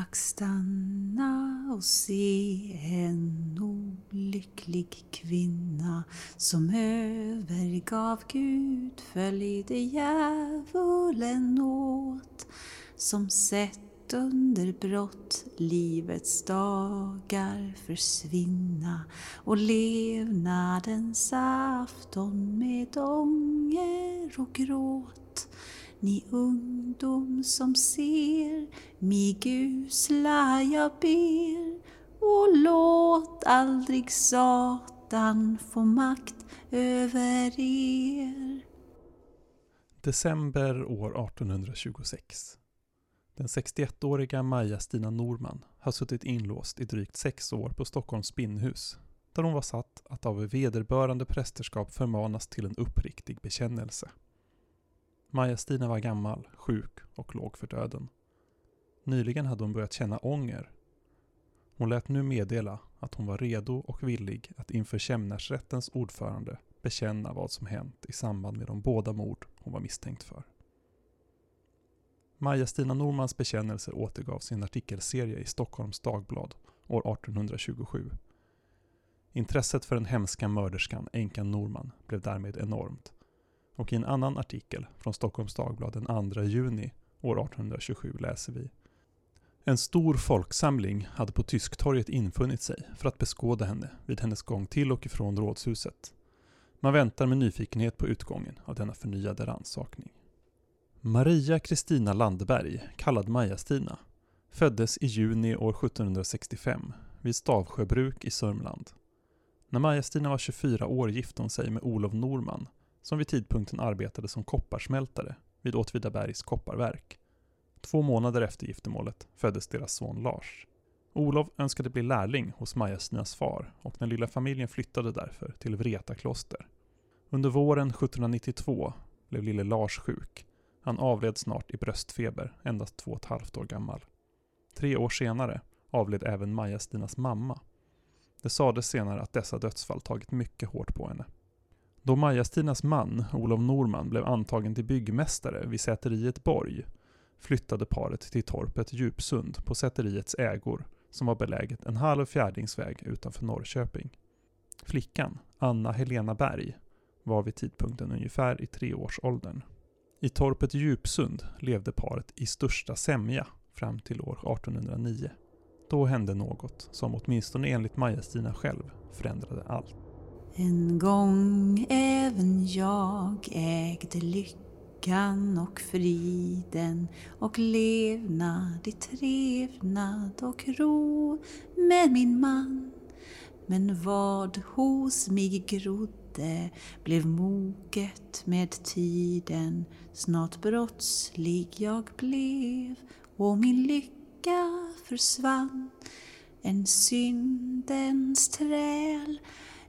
Ack stanna och se en olycklig kvinna som övergav Gud, följde djävulen åt, som sett under brott livets dagar försvinna och levnadens afton med ånger och gråt ni ungdom som ser mig gusla jag ber och låt aldrig Satan få makt över er. December år 1826. Den 61-åriga Maja-Stina Norman har suttit inlåst i drygt sex år på Stockholms spinnhus, där hon var satt att av vederbörande prästerskap förmanas till en uppriktig bekännelse. Maja-Stina var gammal, sjuk och låg för döden. Nyligen hade hon börjat känna ånger. Hon lät nu meddela att hon var redo och villig att inför Kämnarsrättens ordförande bekänna vad som hänt i samband med de båda mord hon var misstänkt för. Maja-Stina Normans bekännelser återgavs i en artikelserie i Stockholms Dagblad år 1827. Intresset för den hemska mörderskan, änkan Norman, blev därmed enormt och i en annan artikel från Stockholms Dagblad den 2 juni år 1827 läser vi En stor folksamling hade på Tysktorget infunnit sig för att beskåda henne vid hennes gång till och ifrån rådshuset. Man väntar med nyfikenhet på utgången av denna förnyade rannsakning. Maria Kristina Landberg, kallad Maja-Stina, föddes i juni år 1765 vid Stavsjöbruk i Sörmland. När Maja-Stina var 24 år gifte hon sig med Olof Norman som vid tidpunkten arbetade som kopparsmältare vid Åtvidabergs kopparverk. Två månader efter giftermålet föddes deras son Lars. Olof önskade bli lärling hos Maja-Stinas far och den lilla familjen flyttade därför till Vreta kloster. Under våren 1792 blev lille Lars sjuk. Han avled snart i bröstfeber, endast två och ett halvt år gammal. Tre år senare avled även Maja-Stinas mamma. Det sades senare att dessa dödsfall tagit mycket hårt på henne. Då Maja-Stinas man, Olof Norman, blev antagen till byggmästare vid säteriet Borg flyttade paret till torpet Djupsund på säteriets ägor som var beläget en halv fjärdingsväg utanför Norrköping. Flickan, Anna Helena Berg, var vid tidpunkten ungefär i treårsåldern. I torpet Djupsund levde paret i största sämja fram till år 1809. Då hände något som åtminstone enligt Maja-Stina själv förändrade allt. En gång även jag ägde lyckan och friden och levnad i trevnad och ro med min man. Men vad hos mig grodde blev moget med tiden. Snart brottslig jag blev och min lycka försvann. En syndens träl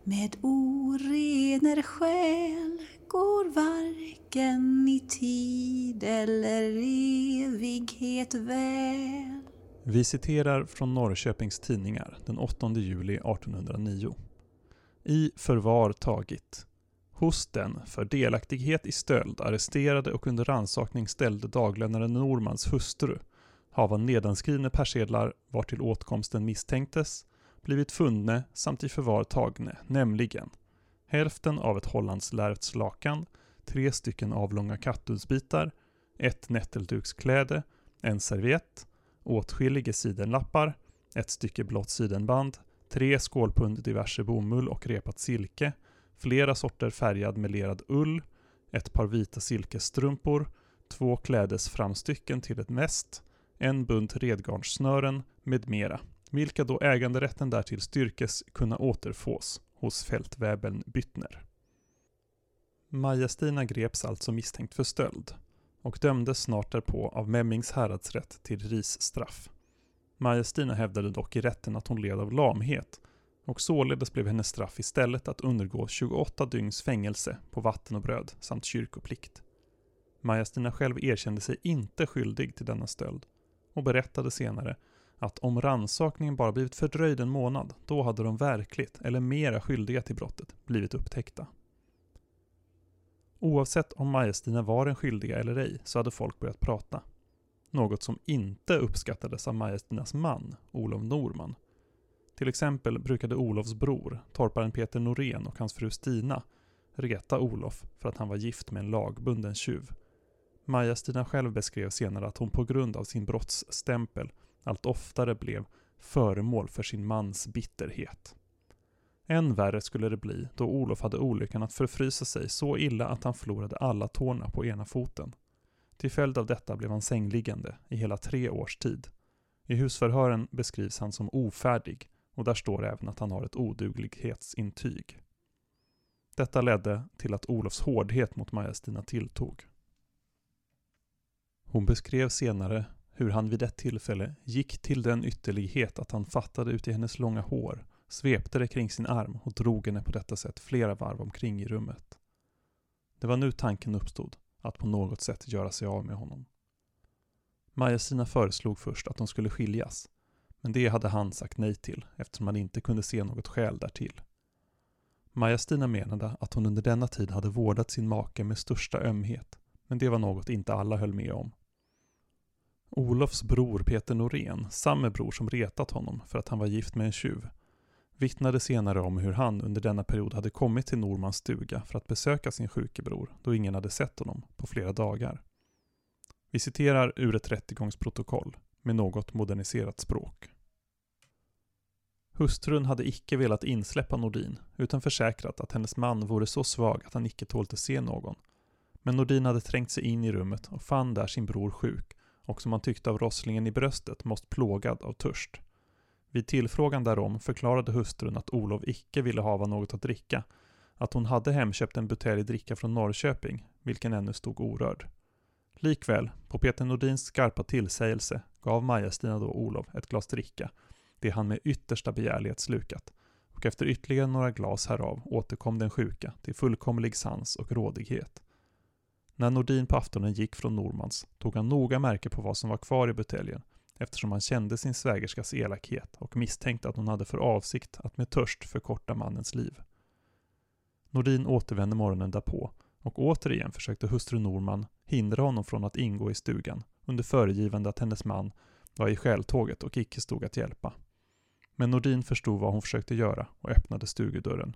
med orener själ går varken i tid eller evighet väl. Vi citerar från Norrköpings Tidningar den 8 juli 1809. I förvar tagit. Hos den för delaktighet i stöld arresterade och under rannsakning ställde daglönaren Normans hustru hava nedanskrivna persedlar vartill åtkomsten misstänktes blivit funne samt i förvar tagne, nämligen hälften av ett hollandslärvts lakan, tre stycken avlånga kattudsbitar, ett nätteldukskläde, en serviett, åtskilliga sidenlappar, ett stycke blått sidenband, tre skålpund diverse bomull och repat silke, flera sorter färgad melerad ull, ett par vita silkesstrumpor, två klädesframstycken till ett mäst, en bunt redgarnssnören med mera vilka då äganderätten därtill styrkes kunna återfås hos fältväbeln Byttner. Maja-Stina greps alltså misstänkt för stöld och dömdes snart därpå av Memmings häradsrätt till risstraff. Maja-Stina hävdade dock i rätten att hon led av lamhet och således blev hennes straff istället att undergå 28 dygns fängelse på vatten och bröd samt kyrkoplikt. Maja-Stina själv erkände sig inte skyldig till denna stöld och berättade senare att om rannsakningen bara blivit fördröjd en månad, då hade de verkligt, eller mera skyldiga till brottet, blivit upptäckta. Oavsett om Maja-Stina var den skyldiga eller ej, så hade folk börjat prata. något som inte uppskattades av Maja-Stinas man, Olof Norman. Till exempel brukade Olofs bror, torparen Peter Norén och hans fru Stina, reta Olof för att han var gift med en lagbunden tjuv. Maja-Stina själv beskrev senare att hon på grund av sin brottsstämpel allt oftare blev föremål för sin mans bitterhet. Än värre skulle det bli då Olof hade olyckan att förfrysa sig så illa att han förlorade alla tårna på ena foten. Till följd av detta blev han sängliggande i hela tre års tid. I husförhören beskrivs han som ofärdig och där står även att han har ett oduglighetsintyg. Detta ledde till att Olofs hårdhet mot Maja-Stina tilltog. Hon beskrev senare hur han vid ett tillfälle gick till den ytterlighet att han fattade ut i hennes långa hår, svepte det kring sin arm och drog henne på detta sätt flera varv omkring i rummet. Det var nu tanken uppstod att på något sätt göra sig av med honom. Maja-Stina föreslog först att de skulle skiljas, men det hade han sagt nej till eftersom han inte kunde se något skäl därtill. Maja-Stina menade att hon under denna tid hade vårdat sin make med största ömhet, men det var något inte alla höll med om. Olofs bror Peter Norén, samme bror som retat honom för att han var gift med en tjuv, vittnade senare om hur han under denna period hade kommit till Normans stuga för att besöka sin sjuke bror, då ingen hade sett honom på flera dagar. Vi citerar ur ett rättegångsprotokoll med något moderniserat språk. Hustrun hade icke velat insläppa Nordin, utan försäkrat att hennes man vore så svag att han icke tålte se någon. Men Nordin hade trängt sig in i rummet och fann där sin bror sjuk och som han tyckte av rosslingen i bröstet måst plågad av törst. Vid tillfrågan därom förklarade hustrun att Olof icke ville hava något att dricka, att hon hade hemköpt en butelj dricka från Norrköping, vilken ännu stod orörd. Likväl, på Peter Nordins skarpa tillsägelse, gav Maja-Stina då Olof ett glas dricka, det han med yttersta begärlighet slukat, och efter ytterligare några glas härav återkom den sjuka till fullkomlig sans och rådighet. När Nordin på aftonen gick från Normans tog han noga märke på vad som var kvar i buteljen eftersom han kände sin svägerskas elakhet och misstänkte att hon hade för avsikt att med törst förkorta mannens liv. Nordin återvände morgonen därpå och återigen försökte hustru Norman hindra honom från att ingå i stugan under föregivande att hennes man var i själtåget och icke stod att hjälpa. Men Nordin förstod vad hon försökte göra och öppnade stugedörren.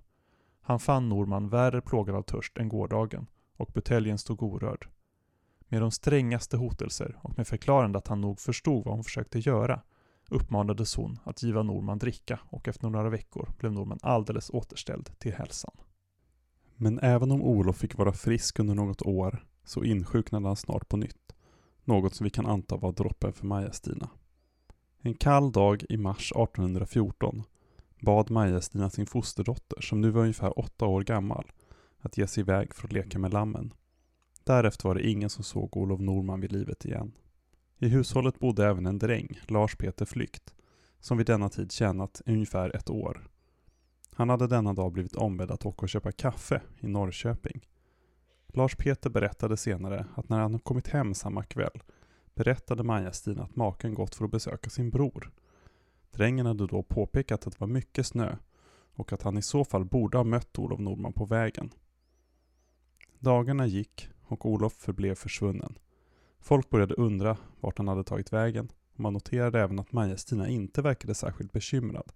Han fann Norman värre plågad av törst än gårdagen och buteljen stod orörd. Med de strängaste hotelser och med förklarande att han nog förstod vad hon försökte göra uppmanades hon att giva Norman dricka och efter några veckor blev Norman alldeles återställd till hälsan. Men även om Olof fick vara frisk under något år så insjuknade han snart på nytt. Något som vi kan anta var droppen för Maja-Stina. En kall dag i mars 1814 bad Maja-Stina sin fosterdotter, som nu var ungefär åtta år gammal, att ge sig iväg för att leka med lammen. Därefter var det ingen som såg Olof Norman vid livet igen. I hushållet bodde även en dräng, Lars Peter Flykt, som vid denna tid tjänat ungefär ett år. Han hade denna dag blivit ombedd att åka och köpa kaffe i Norrköping. Lars Peter berättade senare att när han kommit hem samma kväll berättade Maja-Stina att maken gått för att besöka sin bror. Drängen hade då påpekat att det var mycket snö och att han i så fall borde ha mött Olof Norman på vägen. Dagarna gick och Olof förblev försvunnen. Folk började undra vart han hade tagit vägen och man noterade även att Maja-Stina inte verkade särskilt bekymrad.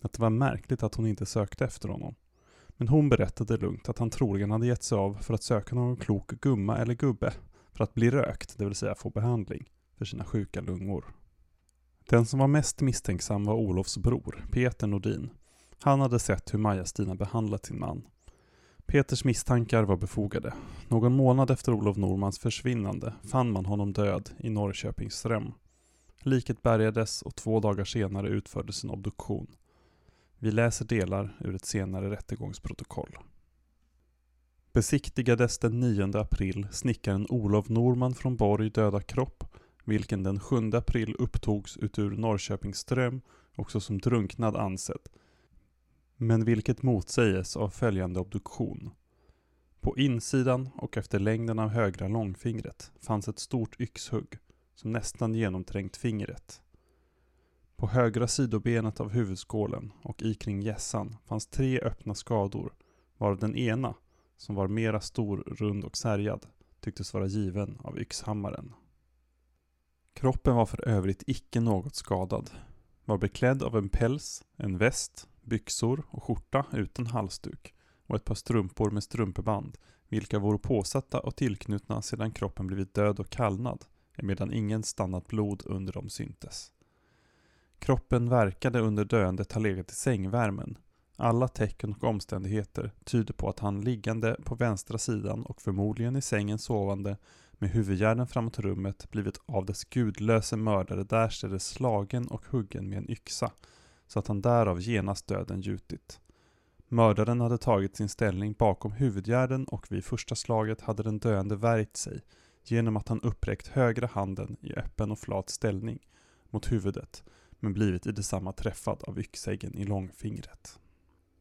Att det var märkligt att hon inte sökte efter honom. Men hon berättade lugnt att han troligen hade gett sig av för att söka någon klok gumma eller gubbe för att bli rökt, det vill säga få behandling, för sina sjuka lungor. Den som var mest misstänksam var Olofs bror, Peter Nordin. Han hade sett hur Maja-Stina behandlat sin man Peters misstankar var befogade. Någon månad efter Olof Normans försvinnande fann man honom död i Norrköpings ström. Liket bärgades och två dagar senare utfördes en obduktion. Vi läser delar ur ett senare rättegångsprotokoll. Besiktigades den 9 april snickaren Olof Norman från Borg döda kropp, vilken den 7 april upptogs utur Norrköpings ström, också som drunknad ansedd, men vilket motsäges av följande obduktion. På insidan och efter längden av högra långfingret fanns ett stort yxhugg som nästan genomträngt fingret. På högra sidobenet av huvudskålen och i kring gässan fanns tre öppna skador, varav den ena, som var mera stor, rund och särgad, tycktes vara given av yxhammaren. Kroppen var för övrigt icke något skadad. Var beklädd av en päls, en väst, byxor och skjorta utan halsduk och ett par strumpor med strumpeband, vilka vore påsatta och tillknutna sedan kroppen blivit död och kallnad, emedan ingen stannat blod under dem syntes. Kroppen verkade under döendet ha legat i sängvärmen. Alla tecken och omständigheter tyder på att han liggande på vänstra sidan och förmodligen i sängen sovande med huvudgärden framåt rummet blivit av dess gudlöse mördare därstädes slagen och huggen med en yxa, så att han därav genast döden gjutit. Mördaren hade tagit sin ställning bakom huvudgärden och vid första slaget hade den döende värjt sig genom att han uppräckt högra handen i öppen och flat ställning mot huvudet men blivit i detsamma träffad av yxäggen i långfingret.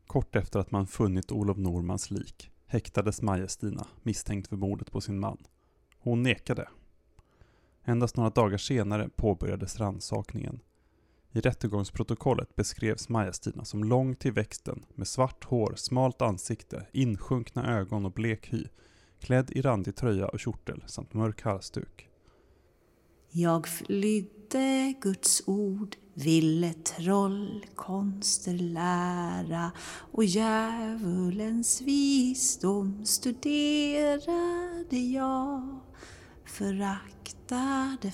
Kort efter att man funnit Olof Normans lik häktades Majestina misstänkt för mordet på sin man. Hon nekade. Endast några dagar senare påbörjades rannsakningen. I rättegångsprotokollet beskrevs Maja-Stina som lång till växten med svart hår, smalt ansikte, insjunkna ögon och blek hy, klädd i randig tröja och kjortel samt mörk halsduk. Jag flydde Guds ord, ville trollkonster lära och djävulens visdom studerade jag. Föraktade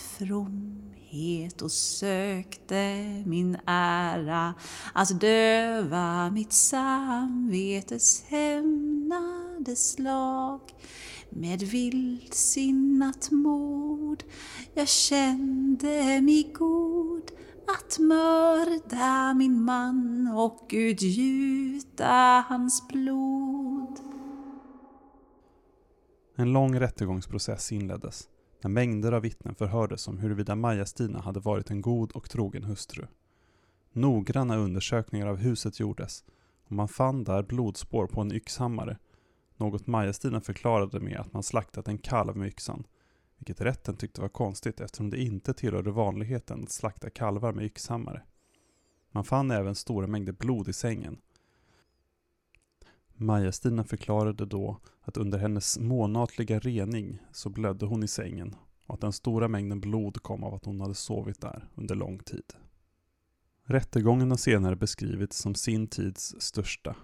fromhet och sökte min ära att döva mitt samvetes hämnade slag med vildsinnat mod jag kände mig god att mörda min man och utgjuta hans blod. En lång rättegångsprocess inleddes, när mängder av vittnen förhördes om huruvida Maja-Stina hade varit en god och trogen hustru. Noggranna undersökningar av huset gjordes och man fann där blodspår på en yxhammare, något Maja-Stina förklarade med att man slaktat en kalv med yxan, vilket rätten tyckte var konstigt eftersom det inte tillhörde vanligheten att slakta kalvar med yxhammare. Man fann även stora mängder blod i sängen. Maja-Stina förklarade då att under hennes månatliga rening så blödde hon i sängen och att den stora mängden blod kom av att hon hade sovit där under lång tid. Rättegången har senare beskrivits som sin tids största.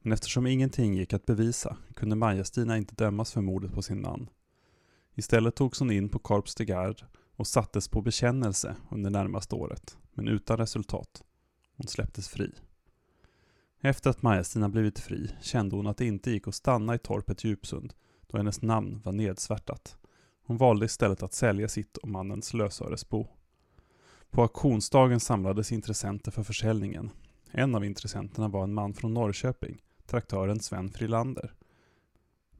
Men eftersom ingenting gick att bevisa kunde Maja-Stina inte dömas för mordet på sin man. Istället togs hon in på Korps de Garde och sattes på bekännelse under närmaste året, men utan resultat. Hon släpptes fri. Efter att Maja-Stina blivit fri kände hon att det inte gick att stanna i torpet Djupsund då hennes namn var nedsvärtat. Hon valde istället att sälja sitt och mannens lösöresbo. På auktionsdagen samlades intressenter för försäljningen. En av intressenterna var en man från Norrköping, traktören Sven Frilander.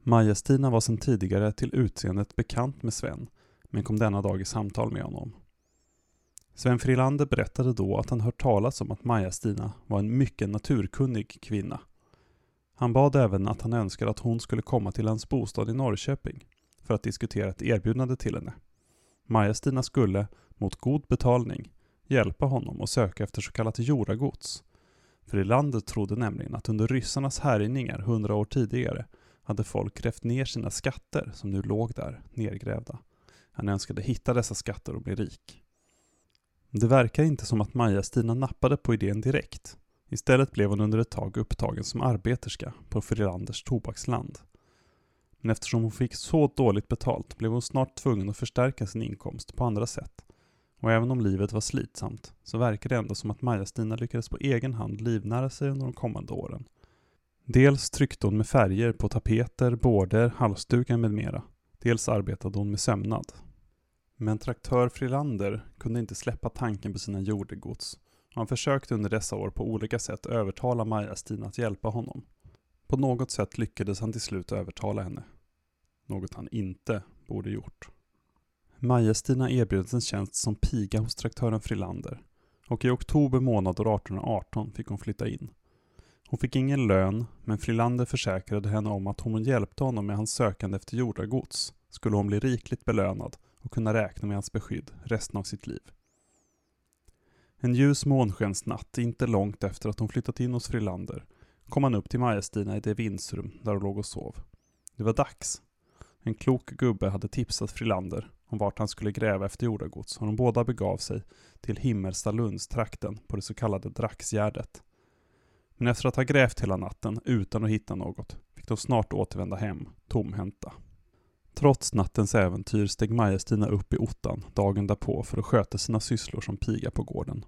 Maja-Stina var sedan tidigare till utseendet bekant med Sven, men kom denna dag i samtal med honom. Sven Frilander berättade då att han hört talas om att Maja-Stina var en mycket naturkunnig kvinna. Han bad även att han önskade att hon skulle komma till hans bostad i Norrköping för att diskutera ett erbjudande till henne. Maja-Stina skulle, mot god betalning, hjälpa honom att söka efter så kallat jordagods. Frilander trodde nämligen att under ryssarnas härjningar hundra år tidigare hade folk grävt ner sina skatter som nu låg där nergrävda. Han önskade hitta dessa skatter och bli rik. Det verkar inte som att Maja-Stina nappade på idén direkt. Istället blev hon under ett tag upptagen som arbeterska på Frilanders tobaksland. Men eftersom hon fick så dåligt betalt blev hon snart tvungen att förstärka sin inkomst på andra sätt. Och även om livet var slitsamt så verkar det ändå som att Maja-Stina lyckades på egen hand livnära sig under de kommande åren. Dels tryckte hon med färger på tapeter, border, halsdukar med mera. Dels arbetade hon med sömnad. Men traktör Frilander kunde inte släppa tanken på sina jordegods och han försökte under dessa år på olika sätt övertala Maja-Stina att hjälpa honom. På något sätt lyckades han till slut övertala henne. Något han inte borde gjort. Maja-Stina erbjöds en tjänst som piga hos traktören Frilander och i oktober månad år 1818 fick hon flytta in. Hon fick ingen lön, men Frilander försäkrade henne om att om hon hjälpte honom med hans sökande efter jordagods skulle hon bli rikligt belönad och kunna räkna med hans beskydd resten av sitt liv. En ljus månskensnatt, inte långt efter att hon flyttat in hos Frilander, kom han upp till Maja-Stina i det vindsrum där hon låg och sov. Det var dags. En klok gubbe hade tipsat Frilander om vart han skulle gräva efter jordagods och de båda begav sig till Himmelstalundstrakten på det så kallade Draxgärdet. Men efter att ha grävt hela natten utan att hitta något fick de snart återvända hem, tomhänta. Trots nattens äventyr steg Maja-Stina upp i ottan dagen därpå för att sköta sina sysslor som piga på gården.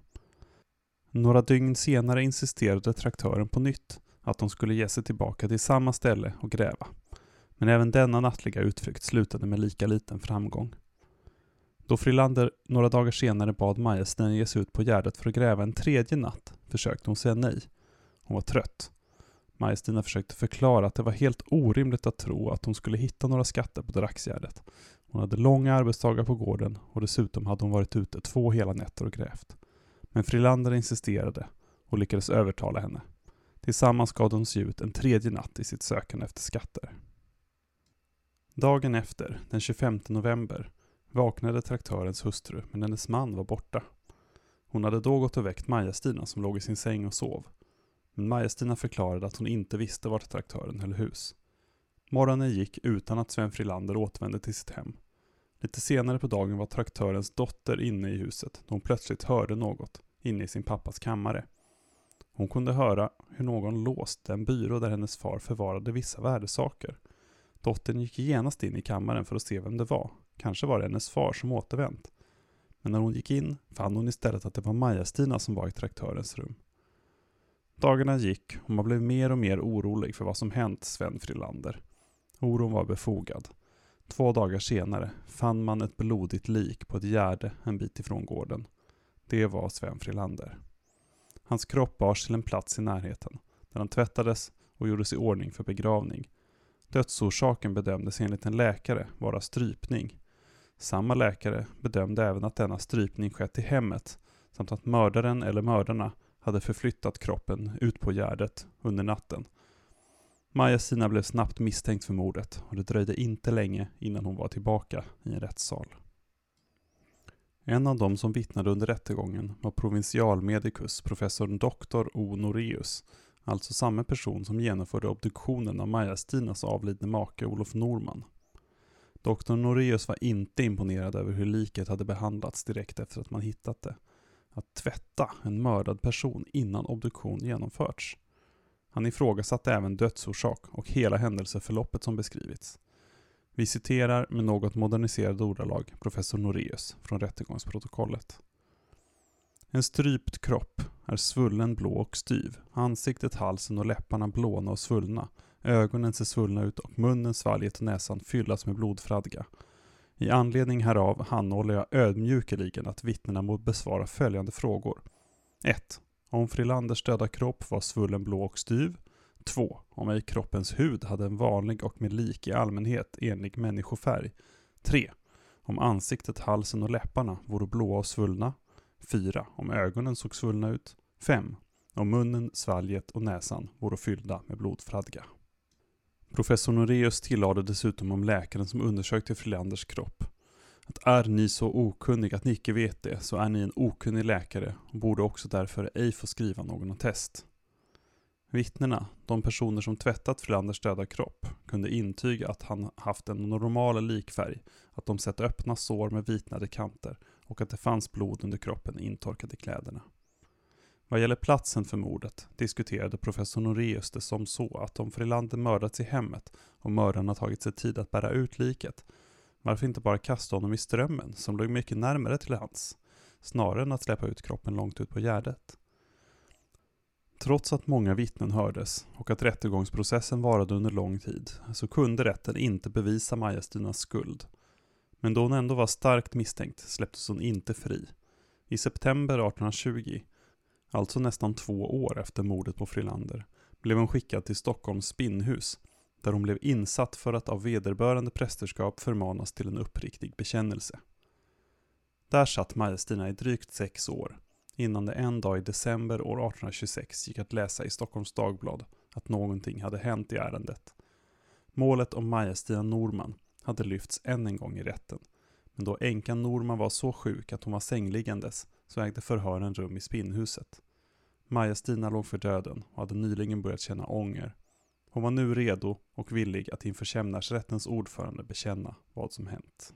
Några dygn senare insisterade traktören på nytt att de skulle ge sig tillbaka till samma ställe och gräva. Men även denna nattliga utflykt slutade med lika liten framgång. Då Frilander några dagar senare bad Maja-Stina ge sig ut på Gärdet för att gräva en tredje natt försökte hon säga nej. Hon var trött. Maja-Stina försökte förklara att det var helt orimligt att tro att hon skulle hitta några skatter på Draxgärdet. Hon hade långa arbetsdagar på gården och dessutom hade hon varit ute två hela nätter och grävt. Men Frilander insisterade och lyckades övertala henne. Tillsammans gav de sig ut en tredje natt i sitt sökande efter skatter. Dagen efter, den 25 november, vaknade traktörens hustru, men hennes man var borta. Hon hade då gått och väckt Maja-Stina som låg i sin säng och sov. Men Maja-Stina förklarade att hon inte visste vart traktören höll hus. Morgonen gick utan att Sven Frilander återvände till sitt hem. Lite senare på dagen var traktörens dotter inne i huset då hon plötsligt hörde något inne i sin pappas kammare. Hon kunde höra hur någon låst den byrå där hennes far förvarade vissa värdesaker. Dottern gick genast in i kammaren för att se vem det var. Kanske var det hennes far som återvänt. Men när hon gick in fann hon istället att det var Maja-Stina som var i traktörens rum. Dagarna gick och man blev mer och mer orolig för vad som hänt Sven Frilander. Oron var befogad. Två dagar senare fann man ett blodigt lik på ett gärde en bit ifrån gården. Det var Sven Frilander. Hans kropp bars till en plats i närheten, där han tvättades och gjordes i ordning för begravning. Dödsorsaken bedömdes enligt en läkare vara strypning. Samma läkare bedömde även att denna strypning skett i hemmet, samt att mördaren eller mördarna hade förflyttat kroppen ut på gärdet under natten. Maja-Stina blev snabbt misstänkt för mordet och det dröjde inte länge innan hon var tillbaka i en rättssal. En av dem som vittnade under rättegången var provinsialmedikus professor Doktor O. Noreus, alltså samma person som genomförde obduktionen av Maja-Stinas avlidne make Olof Norman. Doktor Noreus var inte imponerad över hur liket hade behandlats direkt efter att man hittat det. Att tvätta en mördad person innan obduktion genomförts. Han ifrågasatte även dödsorsak och hela händelseförloppet som beskrivits. Vi citerar med något moderniserade ordalag professor Noreus från rättegångsprotokollet. En strypt kropp är svullen, blå och styv. Ansiktet, halsen och läpparna blåna och svullna. Ögonen ser svullna ut och munnen, svalget och näsan fyllas med blodfradga. I anledning härav anhåller jag ödmjukeligen att vittnena må besvara följande frågor. 1. Om Frilanders döda kropp var svullen blå och styv. 2. Om ej kroppens hud hade en vanlig och med lik i allmänhet enlig människofärg. 3. Om ansiktet, halsen och läpparna vore blåa och svullna. 4. Om ögonen såg svullna ut. 5. Om munnen, svalget och näsan vore fyllda med blodfradga. Professor Noreus tillade dessutom om läkaren som undersökte Frilanders kropp. Att är ni så okunnig att ni icke vet det, så är ni en okunnig läkare och borde också därför ej få skriva någon attest. Vittnena, de personer som tvättat Frilanders döda kropp, kunde intyga att han haft en normal likfärg, att de sett öppna sår med vitnade kanter och att det fanns blod under kroppen intorkad i kläderna. Vad gäller platsen för mordet diskuterade professor Noreus det som så att om Frilander mördats i hemmet och mördarna tagit sig tid att bära ut liket, varför inte bara kasta honom i strömmen som låg mycket närmare till hans, snarare än att släppa ut kroppen långt ut på gärdet. Trots att många vittnen hördes och att rättegångsprocessen varade under lång tid så kunde rätten inte bevisa Maja-Stinas skuld. Men då hon ändå var starkt misstänkt släpptes hon inte fri. I september 1820, alltså nästan två år efter mordet på Frilander, blev hon skickad till Stockholms spinnhus där hon blev insatt för att av vederbörande prästerskap förmanas till en uppriktig bekännelse. Där satt Maja-Stina i drygt sex år innan det en dag i december år 1826 gick att läsa i Stockholms Dagblad att någonting hade hänt i ärendet. Målet om Maja-Stina Norman hade lyfts än en gång i rätten, men då änkan Norman var så sjuk att hon var sängliggandes så ägde förhören rum i spinnhuset. Maja-Stina låg för döden och hade nyligen börjat känna ånger. Hon var nu redo och villig att inför kämnarsrättens ordförande bekänna vad som hänt.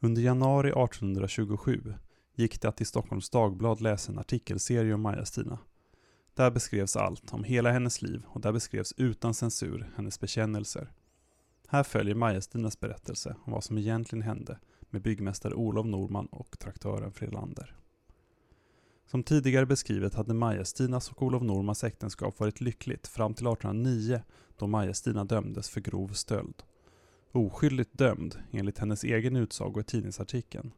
Under januari 1827 gick det att i Stockholms Dagblad läsa en artikelserie om Maja-Stina. Där beskrevs allt om hela hennes liv och där beskrevs utan censur hennes bekännelser. Här följer Maja-Stinas berättelse om vad som egentligen hände med byggmästare Olof Norman och traktören Frilander. Som tidigare beskrivet hade Maja-Stinas och Olof Normans äktenskap varit lyckligt fram till 1809 då Maja-Stina dömdes för grov stöld. Oskyldigt dömd, enligt hennes egen utsago i tidningsartikeln.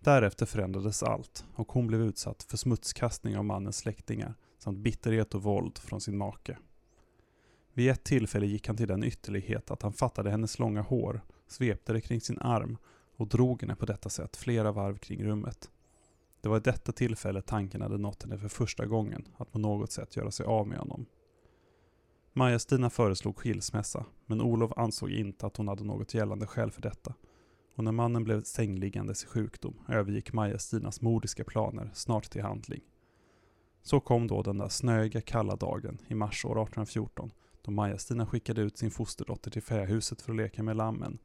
Därefter förändrades allt och hon blev utsatt för smutskastning av mannens släktingar samt bitterhet och våld från sin make. Vid ett tillfälle gick han till den ytterlighet att han fattade hennes långa hår, svepte det kring sin arm och drog henne på detta sätt flera varv kring rummet. Det var i detta tillfälle tanken hade nått henne för första gången att på något sätt göra sig av med honom. Maja-Stina föreslog skilsmässa, men Olof ansåg inte att hon hade något gällande skäl för detta. Och när mannen blev sängliggandes i sjukdom övergick Maja-Stinas mordiska planer snart till handling. Så kom då den där snöiga kalla dagen i mars år 1814 då Maja-Stina skickade ut sin fosterdotter till fähuset för att leka med lammen.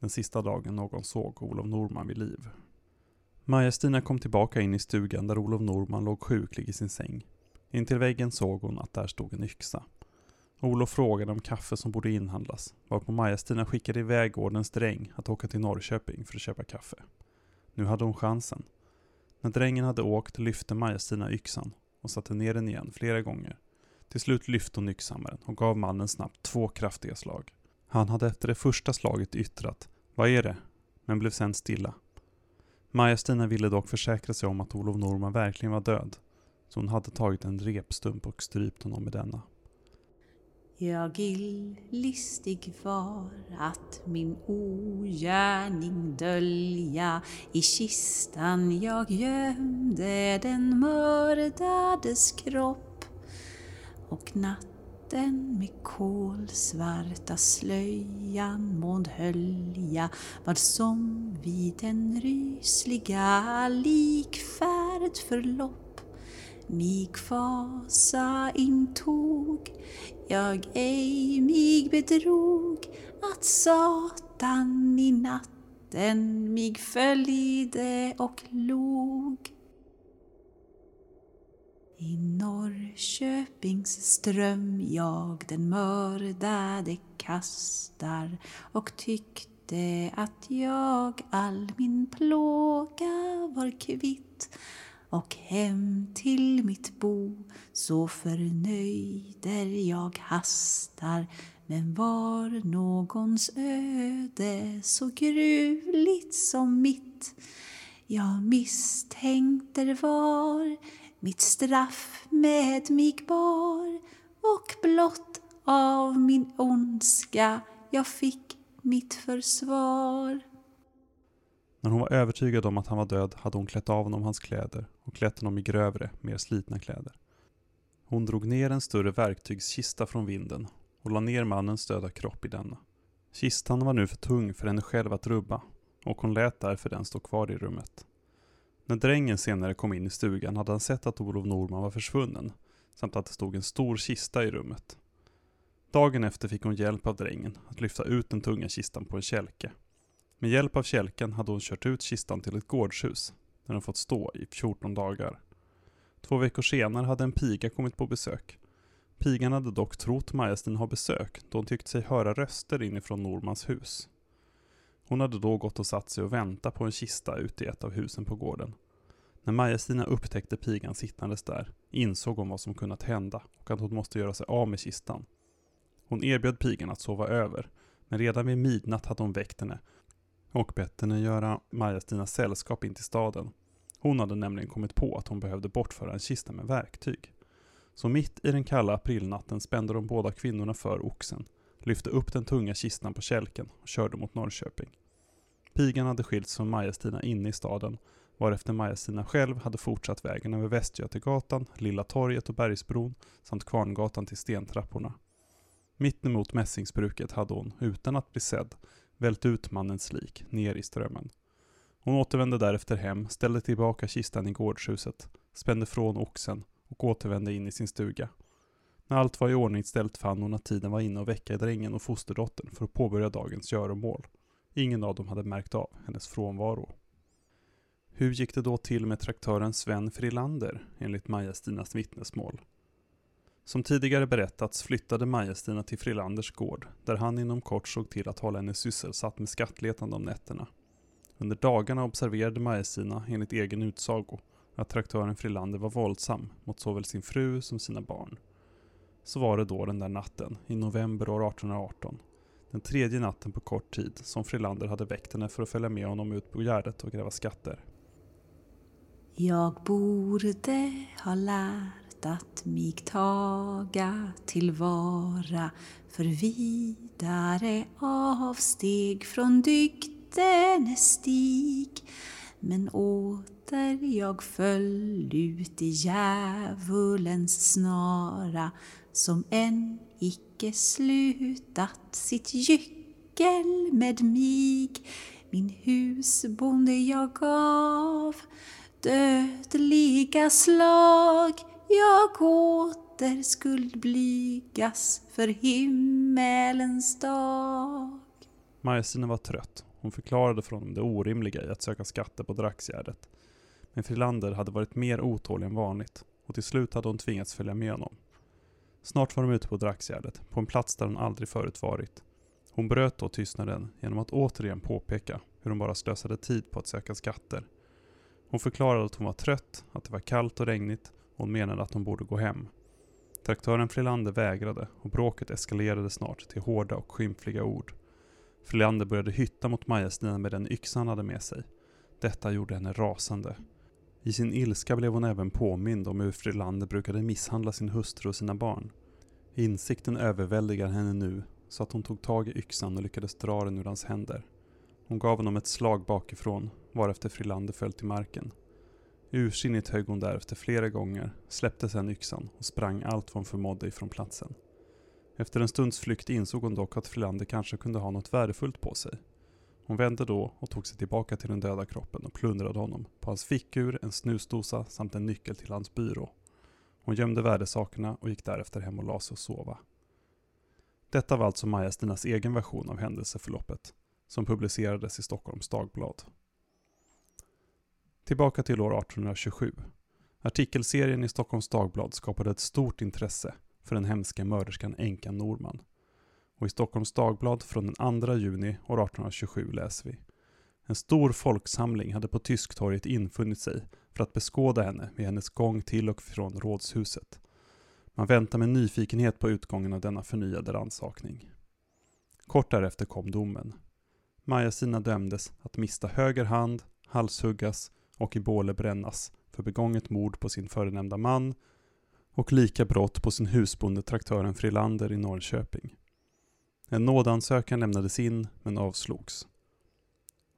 Den sista dagen någon såg Olof Norman vid liv. Maja-Stina kom tillbaka in i stugan där Olof Norman låg sjuklig i sin säng. Intill väggen såg hon att där stod en yxa. Olof frågade om kaffe som borde inhandlas, varpå Maja-Stina skickade iväg gårdens dräng att åka till Norrköping för att köpa kaffe. Nu hade hon chansen. När drängen hade åkt lyfte Maja-Stina yxan och satte ner den igen flera gånger. Till slut lyfte hon yxhammaren och gav mannen snabbt två kraftiga slag. Han hade efter det första slaget yttrat ”Vad är det?” men blev sen stilla. Maja-Stina ville dock försäkra sig om att Olof Norman verkligen var död, så hon hade tagit en repstump och strypt honom med denna. Jag listig var att min ogärning dölja I kistan jag gömde den mördades kropp och natten med kolsvarta slöjan månhölja vad som vid den rysliga likfärd förlopp mig fasa intog jag ej mig bedrog att Satan i natten mig följde och log. I Norrköpings ström jag den mördade kastar och tyckte att jag all min plåga var kvitt. Och hem till mitt bo så förnöjder jag hastar. Men var någons öde så gruvligt som mitt? Jag misstänkte var mitt straff med mig bar och blott av min ondska jag fick mitt försvar. När hon var övertygad om att han var död hade hon klätt av honom hans kläder och klätt honom i grövre, mer slitna kläder. Hon drog ner en större verktygskista från vinden och la ner mannens döda kropp i denna. Kistan var nu för tung för henne själv att rubba och hon lät därför den stå kvar i rummet. När drängen senare kom in i stugan hade han sett att Olof Norman var försvunnen samt att det stod en stor kista i rummet. Dagen efter fick hon hjälp av drängen att lyfta ut den tunga kistan på en kälke. Med hjälp av kälken hade hon kört ut kistan till ett gårdshus där den fått stå i 14 dagar. Två veckor senare hade en piga kommit på besök. Pigan hade dock trott Majestin ha besök då hon tyckte sig höra röster inifrån Normans hus. Hon hade då gått och satt sig och väntat på en kista ute i ett av husen på gården. När Maja-Stina upptäckte pigan sittandes där insåg hon vad som kunnat hända och att hon måste göra sig av med kistan. Hon erbjöd pigan att sova över, men redan vid midnatt hade hon väckt henne och bett henne göra Maja-Stina sällskap in till staden. Hon hade nämligen kommit på att hon behövde bortföra en kista med verktyg. Så mitt i den kalla aprilnatten spände de båda kvinnorna för oxen, lyfte upp den tunga kistan på kälken och körde mot Norrköping. Pigan hade skilts från Maja-Stina inne i staden, varefter Maja-Stina själv hade fortsatt vägen över Västgötegatan, Lilla torget och Bergsbron samt Kvarngatan till stentrapporna. Mitt emot mässingsbruket hade hon, utan att bli sedd, vält ut mannens lik ner i strömmen. Hon återvände därefter hem, ställde tillbaka kistan i gårdshuset, spände från oxen och återvände in i sin stuga. När allt var i ordning ställt fann hon att tiden var inne att väcka drängen och fosterdottern för att påbörja dagens göromål. Ingen av dem hade märkt av hennes frånvaro. Hur gick det då till med traktören Sven Frilander enligt Maja-Stinas vittnesmål? Som tidigare berättats flyttade Maja-Stina till Frilanders gård, där han inom kort såg till att hålla henne sysselsatt med skattletande om nätterna. Under dagarna observerade Maja-Stina, enligt egen utsago, att traktören Frilander var våldsam mot såväl sin fru som sina barn. Så var det då den där natten, i november år 1818, den tredje natten på kort tid som Frilander hade väckt henne för att följa med honom ut på Gärdet och gräva skatter. Jag borde ha lärt att mig taga tillvara för vidare avsteg från dygden stig. Men åter jag föll ut i djävulens snara som än icke slutat sitt gyckel med mig. Min husbonde jag gav dödliga slag jag åter skuld blygas för himmelens dag. Maja-Stina var trött. Hon förklarade för honom det orimliga i att söka skatter på Draxgärdet. Men Frilander hade varit mer otålig än vanligt och till slut hade hon tvingats följa med honom. Snart var de ute på Draxgärdet, på en plats där hon aldrig förut varit. Hon bröt då tystnaden genom att återigen påpeka hur hon bara slösade tid på att söka skatter hon förklarade att hon var trött, att det var kallt och regnigt och hon menade att hon borde gå hem. Traktören Frilander vägrade och bråket eskalerade snart till hårda och skymfliga ord. Frilander började hytta mot Maja-Stina med den yxa han hade med sig. Detta gjorde henne rasande. I sin ilska blev hon även påmind om hur Frilander brukade misshandla sin hustru och sina barn. Insikten överväldigar henne nu så att hon tog tag i yxan och lyckades dra den ur hans händer. Hon gav honom ett slag bakifrån, varefter Frilander föll till marken. Ursinnigt högg hon därefter flera gånger, släppte sedan yxan och sprang allt vad hon förmådde ifrån platsen. Efter en stunds flykt insåg hon dock att Frilander kanske kunde ha något värdefullt på sig. Hon vände då och tog sig tillbaka till den döda kroppen och plundrade honom på hans fickur, en snusdosa samt en nyckel till hans byrå. Hon gömde värdesakerna och gick därefter hem och la sig och sova. Detta var alltså Maja-Stinas egen version av händelseförloppet som publicerades i Stockholms Dagblad. Tillbaka till år 1827. Artikelserien i Stockholms Dagblad skapade ett stort intresse för den hemska mörderskan änkan Norman. Och i Stockholms Dagblad från den 2 juni år 1827 läser vi. En stor folksamling hade på Tysktorget infunnit sig för att beskåda henne vid hennes gång till och från rådshuset. Man väntar med nyfikenhet på utgången av denna förnyade rannsakning. Kort därefter kom domen. Maja Sina dömdes att mista höger hand, halshuggas och i båle brännas för begånget mord på sin förenämnda man och lika brott på sin husbonde traktören Frilander i Norrköping. En nådansökan lämnades in men avslogs.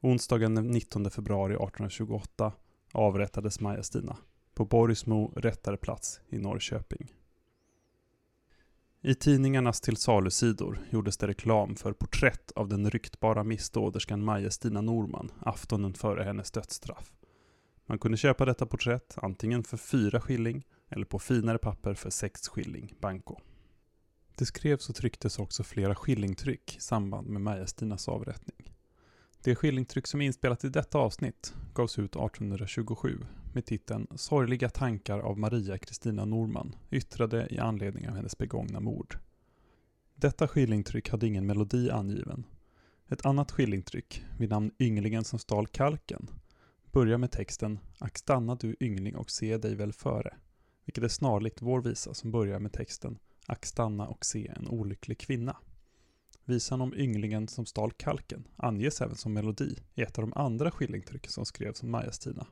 Onsdagen den 19 februari 1828 avrättades Maja-Stina på Borgsmo rättarplats i Norrköping. I tidningarnas tillsalusidor gjordes det reklam för porträtt av den ryktbara missdåderskan Maja-Stina Norman aftonen före hennes dödsstraff. Man kunde köpa detta porträtt antingen för fyra skilling eller på finare papper för sex skilling banco. Det skrevs och trycktes också flera skillingtryck i samband med Maja-Stinas avrättning. Det skillingtryck som är inspelat i detta avsnitt gavs ut 1827 med titeln Sorgliga tankar av Maria Kristina Norman, yttrade i anledning av hennes begångna mord. Detta skillingtryck hade ingen melodi angiven. Ett annat skillingtryck, vid namn Ynglingen som stal kalken, börjar med texten Ack stanna du yngling och se dig väl före, vilket är snarlikt vår visa som börjar med texten Ack stanna och se en olycklig kvinna. Visan om ynglingen som stal kalken anges även som melodi i ett av de andra skillingtrycken som skrevs om Majastina.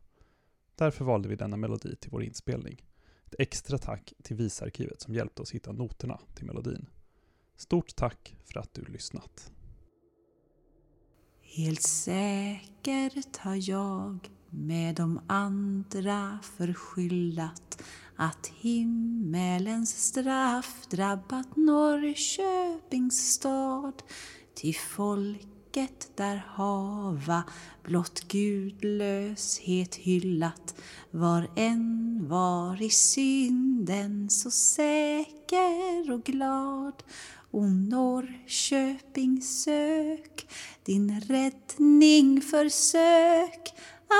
Därför valde vi denna melodi till vår inspelning. Ett extra tack till Visarkivet som hjälpte oss hitta noterna till melodin. Stort tack för att du lyssnat. Helt säkert har jag med de andra förskyllat att himmelens straff drabbat Norrköpings stad. Till folket där hava blott gudlöshet hyllat. Var en var i synden så säker och glad. O Norrköping sök din räddning försök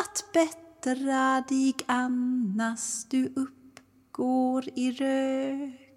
att bättra dig. Annars du uppgår i rök.